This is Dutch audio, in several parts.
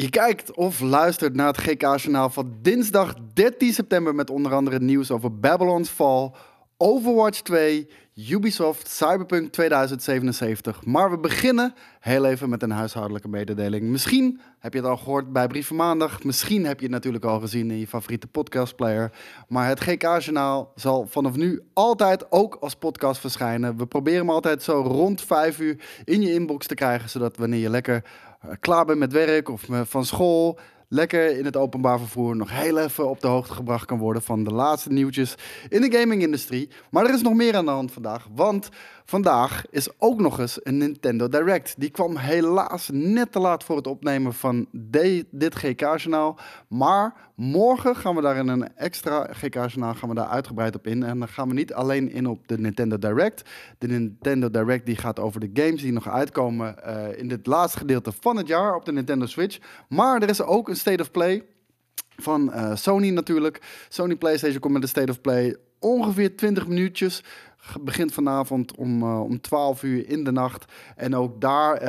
Je kijkt of luistert naar het GK-journaal van dinsdag 13 september met onder andere nieuws over Babylon's Fall, Overwatch 2, Ubisoft, Cyberpunk 2077. Maar we beginnen heel even met een huishoudelijke mededeling. Misschien heb je het al gehoord bij Brieven Maandag. Misschien heb je het natuurlijk al gezien in je favoriete podcastplayer. Maar het GK-journaal zal vanaf nu altijd ook als podcast verschijnen. We proberen hem altijd zo rond 5 uur in je inbox te krijgen, zodat wanneer je lekker klaar bent met werk of eh, van school lekker in het openbaar vervoer nog heel even op de hoogte gebracht kan worden van de laatste nieuwtjes in de gaming-industrie. Maar er is nog meer aan de hand vandaag, want vandaag is ook nog eens een Nintendo Direct. Die kwam helaas net te laat voor het opnemen van dit GK-journaal. Maar morgen gaan we daar in een extra GK-journaal gaan we daar uitgebreid op in. En dan gaan we niet alleen in op de Nintendo Direct. De Nintendo Direct die gaat over de games die nog uitkomen uh, in dit laatste gedeelte van het jaar op de Nintendo Switch. Maar er is ook een State of Play van uh, Sony natuurlijk. Sony PlayStation komt met een State of Play ongeveer 20 minuutjes begint vanavond om, uh, om 12 uur in de nacht. En ook daar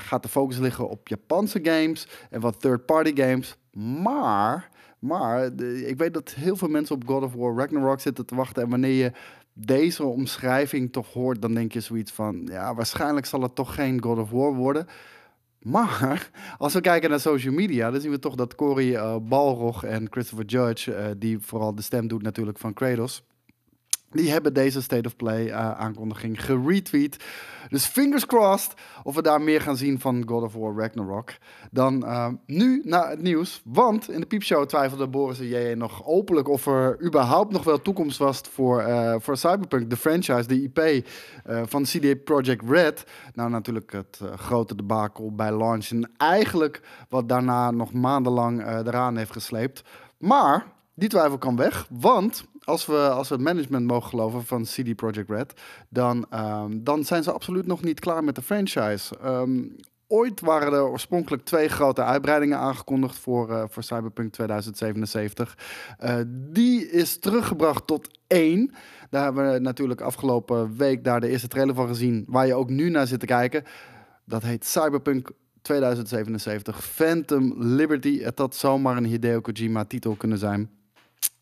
gaat de focus liggen op Japanse games en wat third-party games. Maar, maar ik weet dat heel veel mensen op God of War Ragnarok zitten te wachten. En wanneer je deze omschrijving toch hoort, dan denk je zoiets van... Ja, waarschijnlijk zal het toch geen God of War worden. Maar als we kijken naar social media, dan zien we toch dat Cory uh, Balrog en Christopher Judge, uh, die vooral de stem doet natuurlijk van Kratos, die hebben deze State of Play uh, aankondiging geretweet. Dus fingers crossed of we daar meer gaan zien van God of War Ragnarok. Dan uh, nu naar het nieuws. Want in de piepshow twijfelde Boris en jij nog openlijk of er überhaupt nog wel toekomst was voor, uh, voor Cyberpunk, de franchise, de IP van CD Projekt Red. Nou, natuurlijk het grote debakel bij launch. En eigenlijk wat daarna nog maandenlang eraan heeft gesleept. Maar die twijfel kan weg, want als we, als het management mogen geloven van CD Projekt Red, dan, um, dan zijn ze absoluut nog niet klaar met de franchise. Um, ooit waren er oorspronkelijk twee grote uitbreidingen aangekondigd voor, uh, voor Cyberpunk 2077. Uh, die is teruggebracht tot één. Daar hebben we natuurlijk afgelopen week daar de eerste trailer van gezien, waar je ook nu naar zit te kijken. Dat heet Cyberpunk 2077 Phantom Liberty. Het had zomaar een Hideo Kojima titel kunnen zijn.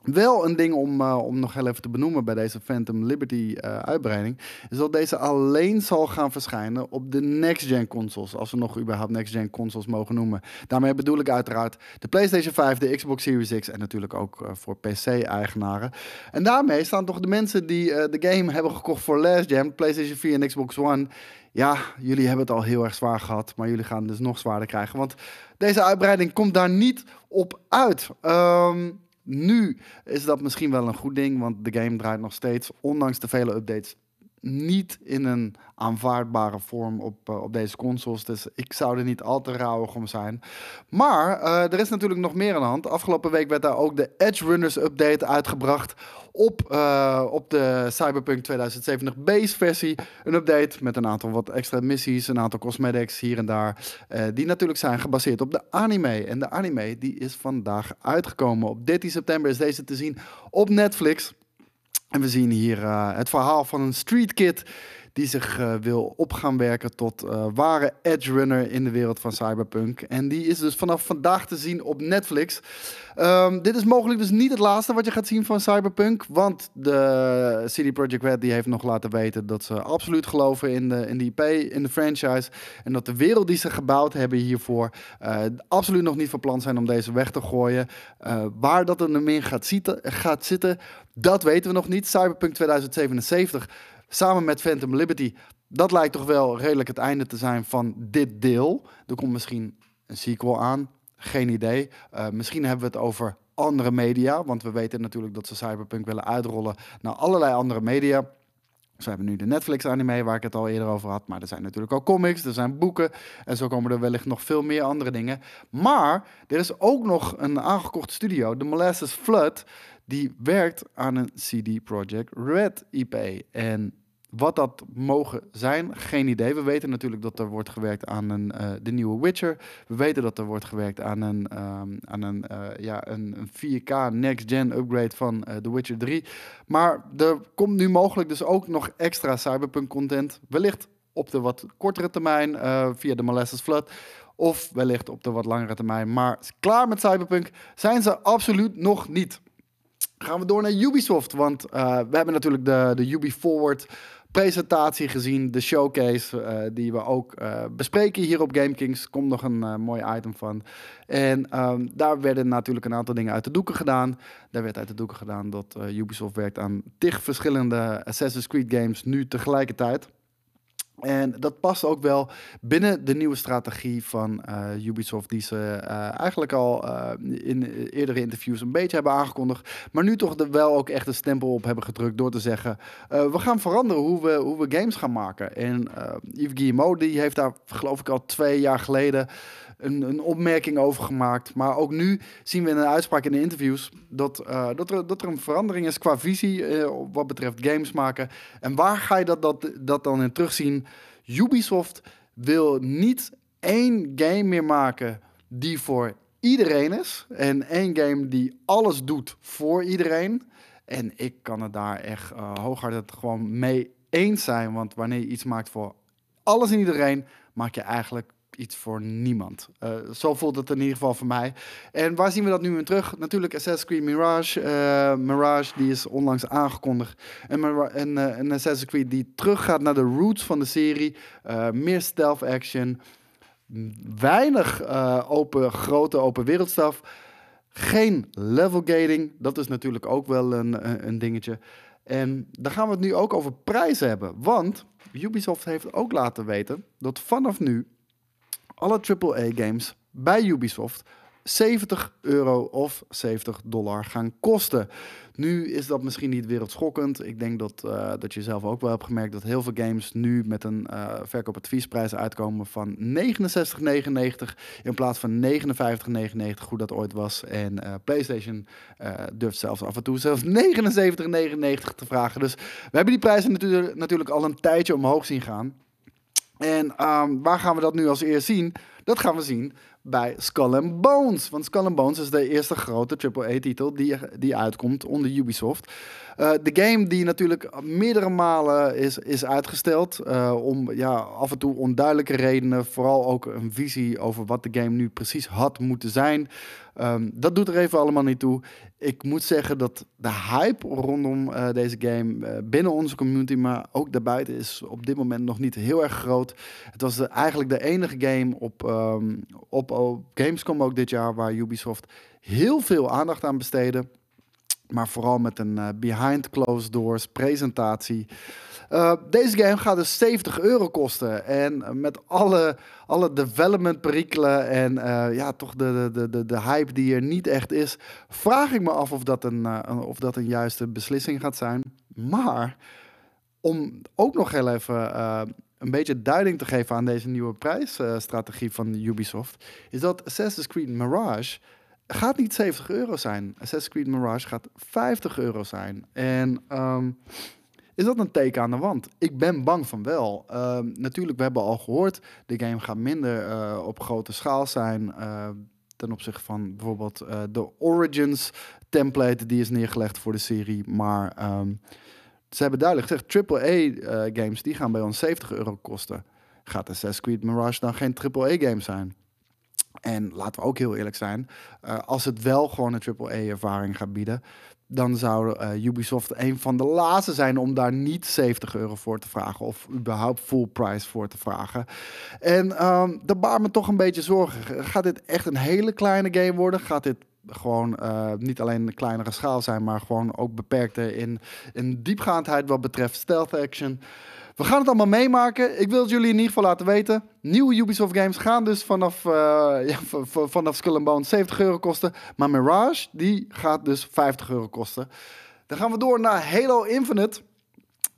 Wel een ding om, uh, om nog heel even te benoemen bij deze Phantom Liberty uh, uitbreiding, is dat deze alleen zal gaan verschijnen op de next-gen consoles, als we nog überhaupt next-gen consoles mogen noemen. Daarmee bedoel ik uiteraard de PlayStation 5, de Xbox Series X en natuurlijk ook uh, voor PC-eigenaren. En daarmee staan toch de mensen die de game hebben gekocht voor last gen, PlayStation 4 en Xbox One, ja, jullie hebben het al heel erg zwaar gehad, maar jullie gaan het dus nog zwaarder krijgen, want deze uitbreiding komt daar niet op uit. Um, nu is dat misschien wel een goed ding, want de game draait nog steeds, ondanks de vele updates, niet in een aanvaardbare vorm op, uh, op deze consoles. Dus ik zou er niet al te rauwig om zijn. Maar uh, er is natuurlijk nog meer aan de hand. Afgelopen week werd daar ook de Edge Runners update uitgebracht op, uh, op de Cyberpunk 2070 base versie. Een update met een aantal wat extra missies, een aantal cosmetics hier en daar. die natuurlijk zijn gebaseerd op de anime. En de anime die is vandaag uitgekomen. Op 13 september is deze te zien op Netflix. En we zien hier uh, het verhaal van een street kid die zich uh, wil op gaan werken tot uh, ware edge runner in de wereld van Cyberpunk. En die is dus vanaf vandaag te zien op Netflix. Um, dit is mogelijk dus niet het laatste wat je gaat zien van Cyberpunk, want de CD Projekt Red die heeft nog laten weten dat ze absoluut geloven in de, in de IP, in de franchise en dat de wereld die ze gebouwd hebben hiervoor uh, absoluut nog niet van plan zijn om deze weg te gooien. waar dat er meer gaat gaat zitten, dat weten we nog niet. Cyberpunk 2077 samen met Phantom Liberty. Dat lijkt toch wel redelijk het einde te zijn van dit deel. Er komt misschien een sequel aan. Geen idee. Uh, misschien hebben we het over andere media. Want we weten natuurlijk dat ze Cyberpunk willen uitrollen naar allerlei andere media. Ze hebben nu de Netflix-anime, waar ik het al eerder over had. Maar er zijn natuurlijk ook comics, er zijn boeken. En zo komen er wellicht nog veel meer andere dingen. Maar er is ook nog een aangekocht studio, de Molasses Flood. Die werkt aan een CD Projekt Red IP. En wat dat mogen zijn, geen idee. We weten natuurlijk dat er wordt gewerkt aan een, uh, de nieuwe Witcher. We weten dat er wordt gewerkt aan een, um, aan een, uh, ja, een, een 4K next-gen upgrade van uh, The Witcher 3. Maar er komt nu mogelijk dus ook nog extra Cyberpunk content. Wellicht op de wat kortere termijn via de Molasses Flood. Of wellicht op de wat langere termijn. Maar klaar met Cyberpunk zijn ze absoluut nog niet. Gaan we door naar Ubisoft. Want we hebben natuurlijk de, de Ubi Forward presentatie gezien, de showcase, uh, die we ook uh, bespreken hier op GameKings. Komt nog een uh, mooi item van. En um, daar werden natuurlijk een aantal dingen uit de doeken gedaan. Daar werd uit de doeken gedaan dat Ubisoft werkt aan tig verschillende Assassin's Creed games nu tegelijkertijd. En dat past ook wel binnen de nieuwe strategie van uh, Ubisoft, die ze uh, eigenlijk al uh, in eerdere interviews een beetje hebben aangekondigd, maar nu toch wel ook echt een stempel op hebben gedrukt door te zeggen: we gaan veranderen hoe we, hoe we games gaan maken. En Yves Guillemot die heeft daar, geloof ik, al twee jaar geleden een, een opmerking over gemaakt. Maar ook nu zien we in een uitspraak in de interviews dat, uh, dat, er, dat er een verandering is qua visie uh, wat betreft games maken. En waar ga je dat, dat, dat dan in terugzien? Ubisoft wil niet één game meer maken die voor iedereen is. En één game die alles doet voor iedereen. En ik kan het daar echt uh, hooguit gewoon mee eens zijn. Want wanneer je iets maakt voor alles en iedereen, maak je eigenlijk iets voor niemand. Uh, zo voelt het in ieder geval voor mij. En waar zien we dat nu in terug? Natuurlijk Assassin's Creed Mirage. Uh, Mirage, die is onlangs aangekondigd. En, en uh, Assassin's Creed die teruggaat naar de roots van de serie. meer stealth action. Weinig open, grote open wereldstaf. Geen level gating. Dat is natuurlijk ook wel een, een dingetje. En daar gaan we het nu ook over prijzen hebben. Want Ubisoft heeft ook laten weten dat vanaf nu alle AAA-games bij Ubisoft 70 euro of 70 dollar gaan kosten. Nu is dat misschien niet wereldschokkend. Ik denk dat, uh, dat je zelf ook wel hebt gemerkt dat heel veel games nu met een uh, verkoopadviesprijs uitkomen van 69,99 in plaats van 59,99, hoe dat ooit was. En uh, PlayStation durft zelfs af en toe zelfs 79,99 te vragen. Dus we hebben die prijzen natuurlijk al een tijdje omhoog zien gaan. En um, waar gaan we dat nu als eerst zien? Dat gaan we zien bij Skull and Bones. Want Skull and Bones is de eerste grote AAA-titel die, die uitkomt onder Ubisoft. Uh, de game die natuurlijk meerdere malen is, is uitgesteld. Uh, om ja, af en toe onduidelijke redenen. Vooral ook een visie over wat de game nu precies had moeten zijn. Um, dat doet er even allemaal niet toe. Ik moet zeggen dat de hype rondom uh, deze game binnen onze community, maar ook daarbuiten, is op dit moment nog niet heel erg groot. Het was eigenlijk de enige game op, um, op, op Gamescom ook dit jaar waar Ubisoft heel veel aandacht aan besteedde. Maar vooral met een uh, behind closed doors presentatie. Uh, deze game gaat dus 70 euro kosten. En met alle, alle development perikelen en uh, ja, toch de, de, de, de hype die er niet echt is, vraag ik me af of dat een, of dat een juiste beslissing gaat zijn. Maar om ook nog heel even een beetje duiding te geven aan deze nieuwe prijsstrategie van Ubisoft, is dat Assassin's Creed Mirage gaat niet 70 euro zijn. Assassin's Creed Mirage gaat 50 euro zijn. En um, is dat een teken aan de wand? Ik ben bang van wel. Uh, natuurlijk, we hebben al gehoord, de game gaat minder uh, op grote schaal zijn. Uh, ten opzichte van bijvoorbeeld uh, de Origins template die is neergelegd voor de serie. Maar um, ze hebben duidelijk gezegd, AAA games die gaan bij ons 70 euro kosten. Gaat Assassin's Creed Mirage dan geen AAA game zijn? En laten we ook heel eerlijk zijn, uh, als het wel gewoon een AAA-ervaring gaat bieden, dan zou uh, Ubisoft een van de laatste zijn om daar niet 70 euro voor te vragen of überhaupt full price voor te vragen. En um, dat baart me toch een beetje zorgen. Gaat dit echt een hele kleine game worden? Gaat dit gewoon uh, niet alleen een kleinere schaal zijn, maar gewoon ook beperkte in, in diepgaandheid wat betreft stealth action? We gaan het allemaal meemaken. Ik wil het jullie in ieder geval laten weten. Nieuwe Ubisoft games gaan dus vanaf, uh, ja, vanaf Skull and Bones 70 euro kosten. Maar Mirage, die gaat dus 50 euro kosten. Dan gaan we door naar Halo Infinite.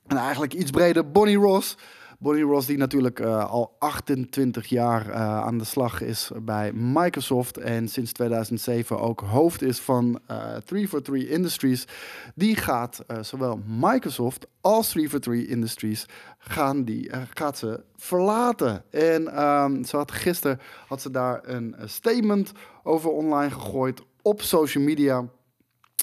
En eigenlijk iets breder, Bonnie Ross. Bonnie Ross, die natuurlijk uh, al 28 jaar uh, aan de slag is bij Microsoft en sinds 2007 ook hoofd is van uh, 343 Industries, die gaat zowel Microsoft als 343 Industries gaan die, gaat ze verlaten. En um, ze had gisteren had ze daar een statement over online gegooid op social media.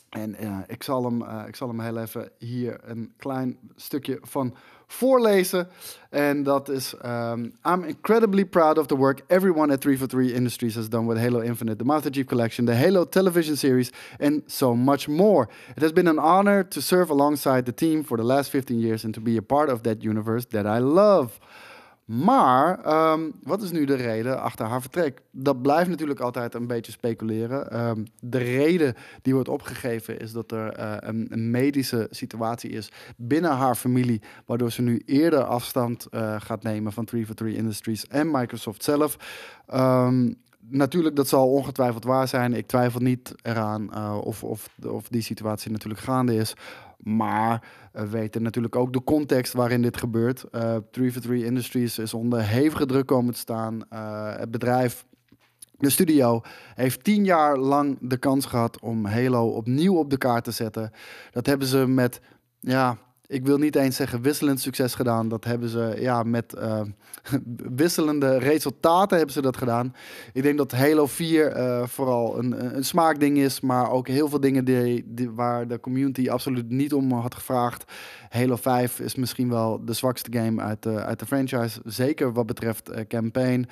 En ik, zal hem, ik zal hem heel even hier een klein stukje van voorlezen. En dat is: um, I'm incredibly proud of the work everyone at 343 Industries has done with Halo Infinite, the Master Chief Collection, the Halo television series, and so much more. It has been an honor to serve alongside the team for the last 15 years and to be a part of that universe that I love. Maar um, wat is nu de reden achter haar vertrek? Dat blijft natuurlijk altijd een beetje speculeren. Um, de reden die wordt opgegeven is dat er uh, een, medische situatie is binnen haar familie, waardoor ze nu eerder afstand uh, gaat nemen van 343 Industries en Microsoft zelf. Um, natuurlijk, dat zal ongetwijfeld waar zijn. Ik twijfel niet eraan uh, of, of, of die situatie natuurlijk gaande is. Maar we weten natuurlijk ook de context waarin dit gebeurt. Uh, 343 Industries is onder hevige druk komen te staan. Uh, het bedrijf, de studio, heeft tien jaar lang de kans gehad om Halo opnieuw op de kaart te zetten. Dat hebben ze met, ja, ik wil niet eens zeggen wisselend succes gedaan. Dat hebben ze ja, met uh, wisselende resultaten hebben ze dat gedaan. Ik denk dat Halo 4 uh, eh, vooral een, een smaakding is, maar ook heel veel dingen die, die, waar de community absoluut niet om had gevraagd. Halo 5 is misschien wel de zwakste game uit de, uit de franchise, zeker wat betreft uh, campaign.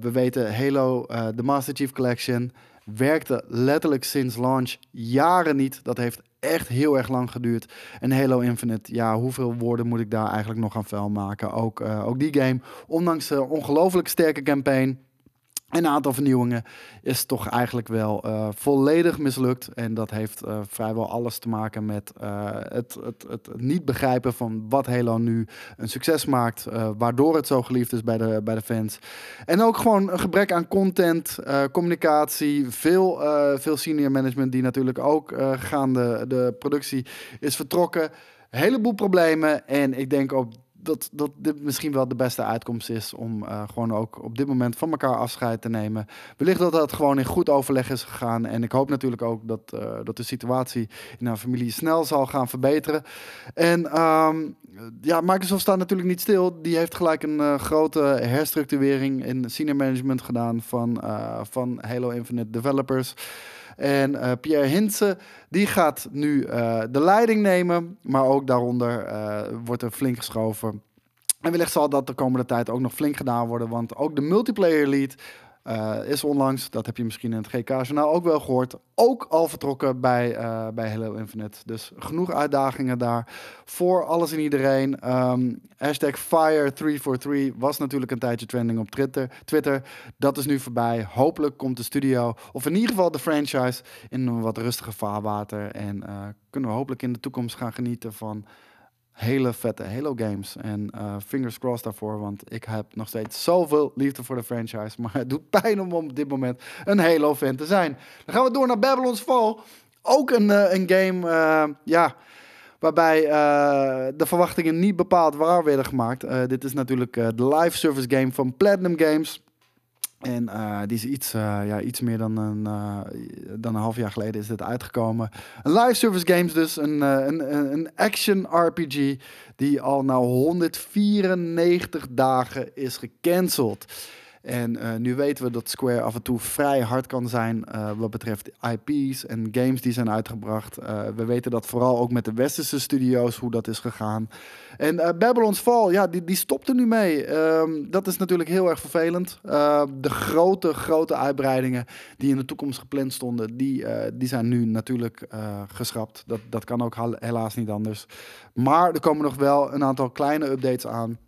we weten Halo, de Master Chief Collection, werkte letterlijk sinds launch jaren niet. Dat heeft echt heel erg lang geduurd. En Halo Infinite, ja, hoeveel woorden moet ik daar eigenlijk nog aan vuil maken? Ook, uh, ook die game, ondanks de ongelooflijk sterke campaign een aantal vernieuwingen is toch eigenlijk wel uh, volledig mislukt. En dat heeft uh, vrijwel alles te maken met uh, het, het, het, niet begrijpen van wat Halo nu een succes maakt. waardoor het zo geliefd is bij de, bij de fans. En ook gewoon een gebrek aan content, communicatie. Veel, veel senior management die natuurlijk ook gaande de productie is vertrokken. Heleboel problemen. En ik denk ook dat, dat dit misschien wel de beste uitkomst is om uh, gewoon ook op dit moment van elkaar afscheid te nemen. Wellicht dat dat gewoon in goed overleg is gegaan. En ik hoop natuurlijk ook dat, uh, dat de situatie in haar familie snel zal gaan verbeteren. En um, ja, Microsoft staat natuurlijk niet stil. Die heeft gelijk een uh, grote herstructurering in senior management gedaan van, van Halo Infinite developers. En uh, Pierre Hintze, die gaat nu uh, de leiding nemen. Maar ook daaronder uh, wordt er flink geschoven. En wellicht zal dat de komende tijd ook nog flink gedaan worden. Want ook de multiplayer lead uh, is onlangs, dat heb je misschien in het GK-journaal ook wel gehoord, ook al vertrokken bij, uh, bij Hello Infinite. Dus genoeg uitdagingen daar voor alles en iedereen. Um, hashtag Fire343 was natuurlijk een tijdje trending op Twitter. Twitter. Dat is nu voorbij. Hopelijk komt de studio, of in ieder geval de franchise, in een wat rustiger vaarwater. En uh, kunnen we hopelijk in de toekomst gaan genieten van hele vette Halo games. En uh, fingers crossed daarvoor, want ik heb nog steeds zoveel liefde voor de franchise. Maar het doet pijn om op dit moment een Halo fan te zijn. Dan gaan we door naar Babylon's Fall. Ook een, uh, een game, uh, ja, waarbij de verwachtingen niet bepaald waar werden gemaakt. dit is natuurlijk de live service game van Platinum Games. En uh, die is iets, uh, ja, iets meer dan een, uh, dan een half jaar geleden is dit uitgekomen. Een live service games dus, een, een, een action RPG die al na 194 dagen is gecanceld. En uh, nu weten we dat Square af en toe vrij hard kan zijn uh, wat betreft IP's en games die zijn uitgebracht. Uh, we weten dat vooral ook met de westerse studio's hoe dat is gegaan. En Babylon's Fall, ja, die, die stopt er nu mee. Um, dat is natuurlijk heel erg vervelend. de grote, grote uitbreidingen die in de toekomst gepland stonden, die, die zijn nu natuurlijk geschrapt. Dat, dat kan ook helaas niet anders. Maar er komen nog wel een aantal kleine updates aan.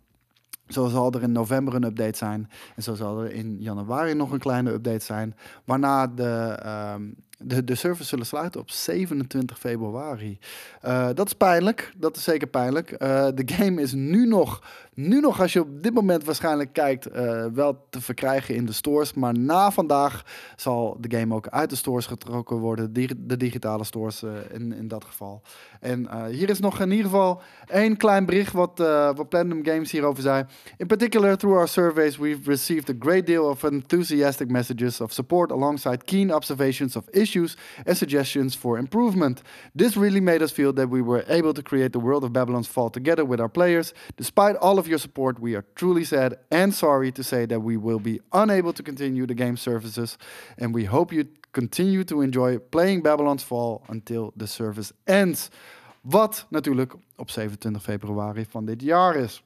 Zo zal er in november een update zijn. En zo zal er in januari nog een kleine update zijn. Waarna de, um, de, de servers zullen sluiten op 27 februari. Uh, dat is pijnlijk. Dat is zeker pijnlijk. Uh, de game is nu nog, nu nog, als je op dit moment waarschijnlijk kijkt, uh, wel te verkrijgen in de stores. Maar na vandaag zal de game ook uit de stores getrokken worden. De digitale stores in, in dat geval. En hier is nog in ieder geval één klein bericht wat, wat Platinum Games hierover zei. In particular, through our surveys, we've received a great deal of enthusiastic messages of support alongside keen observations of issues issues and suggestions for improvement. This really made us feel that we were able to create the world of Babylon's Fall together with our players. Despite all of your support, we are truly sad and sorry to say that we will be unable to continue the game services, and we hope you continue to enjoy playing Babylon's Fall until the service ends. Wat natuurlijk op 27 februari van dit jaar is.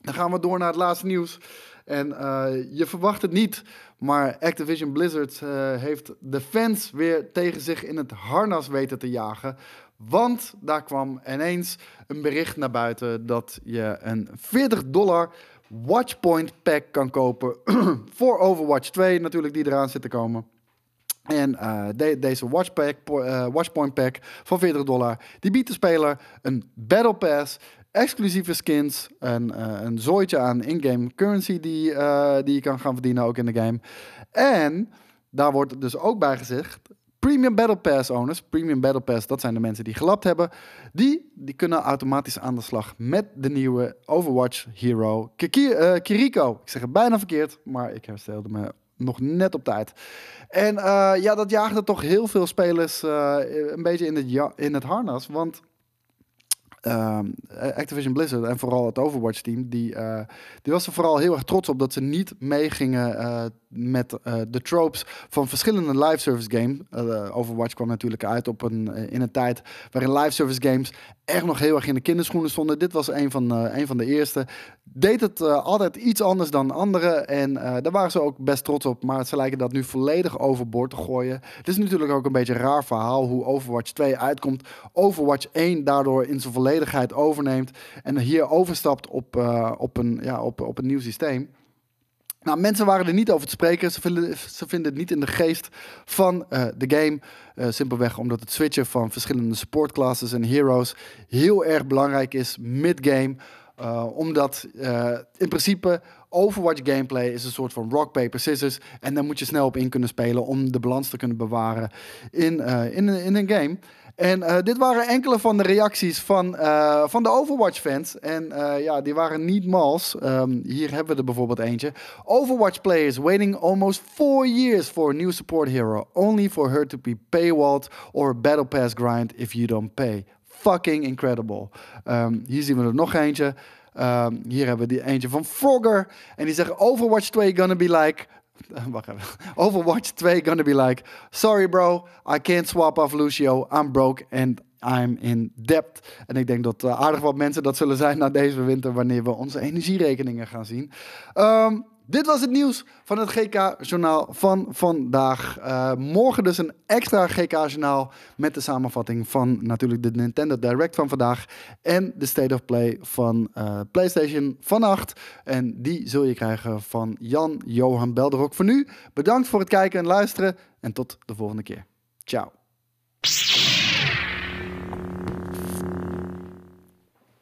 Dan gaan we door naar het laatste nieuws. En uh, je verwacht het niet, maar Activision Blizzard uh, heeft de fans weer tegen zich in het harnas weten te jagen. Want daar kwam ineens een bericht naar buiten dat je een 40 dollar Watchpoint pack kan kopen voor Overwatch 2 natuurlijk die eraan zit te komen. En de, deze Watchpack, Watchpoint pack van 40 dollar, die biedt de speler een Battle Pass, exclusieve skins, en uh, een zooitje aan in-game currency die, die je kan gaan verdienen ook in de game. En daar wordt dus ook bij gezegd Premium Battle Pass owners, Premium Battle Pass, dat zijn de mensen die gelapt hebben, die, die kunnen automatisch aan de slag met de nieuwe Overwatch Hero Kiki, Kiriko. Ik zeg het bijna verkeerd, maar ik herstelde me nog net op tijd. En ja, dat jaagde toch heel veel spelers een beetje in het, in het harnas. Want uh, Activision Blizzard en vooral het Overwatch team, die, uh, die was er vooral heel erg trots op dat ze niet meegingen uh, met de tropes van verschillende live service games. Overwatch kwam natuurlijk uit op een, in een tijd waarin live service games echt nog heel erg in de kinderschoenen stonden. Dit was een van, een van de eerste deed het altijd iets anders dan anderen. En daar waren ze ook best trots op. Maar ze lijken dat nu volledig overboord te gooien. Het is natuurlijk ook een beetje een raar verhaal hoe Overwatch 2 uitkomt. Overwatch 1 daardoor in zijn overneemt. En hier overstapt op, uh, op, een, ja, op, op een nieuw systeem. Nou, mensen waren er niet over te spreken. Ze vinden, ze vinden het niet in de geest van uh, de game. Uh, simpelweg omdat het switchen van verschillende support classes en heroes heel erg belangrijk is mid-game. Omdat in principe Overwatch gameplay is een soort van rock, paper, scissors. En daar moet je snel op in kunnen spelen om de balans te kunnen bewaren in, in, in een game. En dit waren enkele van de reacties van, van de Overwatch-fans. En ja, die waren niet mals. Um, hier hebben we er bijvoorbeeld eentje. Overwatch players waiting almost four years for a new support hero. Only for her to be paywalled or battle pass grind if you don't pay fucking incredible. Um, hier zien we er nog eentje. Um, hier hebben we die eentje van Frogger. En die zegt Overwatch 2 gonna be like... Wacht even. Overwatch 2 gonna be like... Sorry bro, I can't swap off Lucio. I'm broke and I'm in debt. En ik denk dat uh, aardig wat mensen dat zullen zijn na deze winter... wanneer we onze energierekeningen gaan zien. Um, dit was het nieuws van het GK-journaal van vandaag. Uh, morgen dus een extra GK-journaal met de samenvatting van natuurlijk de Nintendo Direct van vandaag en de State of Play van uh, PlayStation vannacht. En die zul je krijgen van Jan Johan Belderok. Voor nu, bedankt voor het kijken en luisteren en tot de volgende keer. Ciao.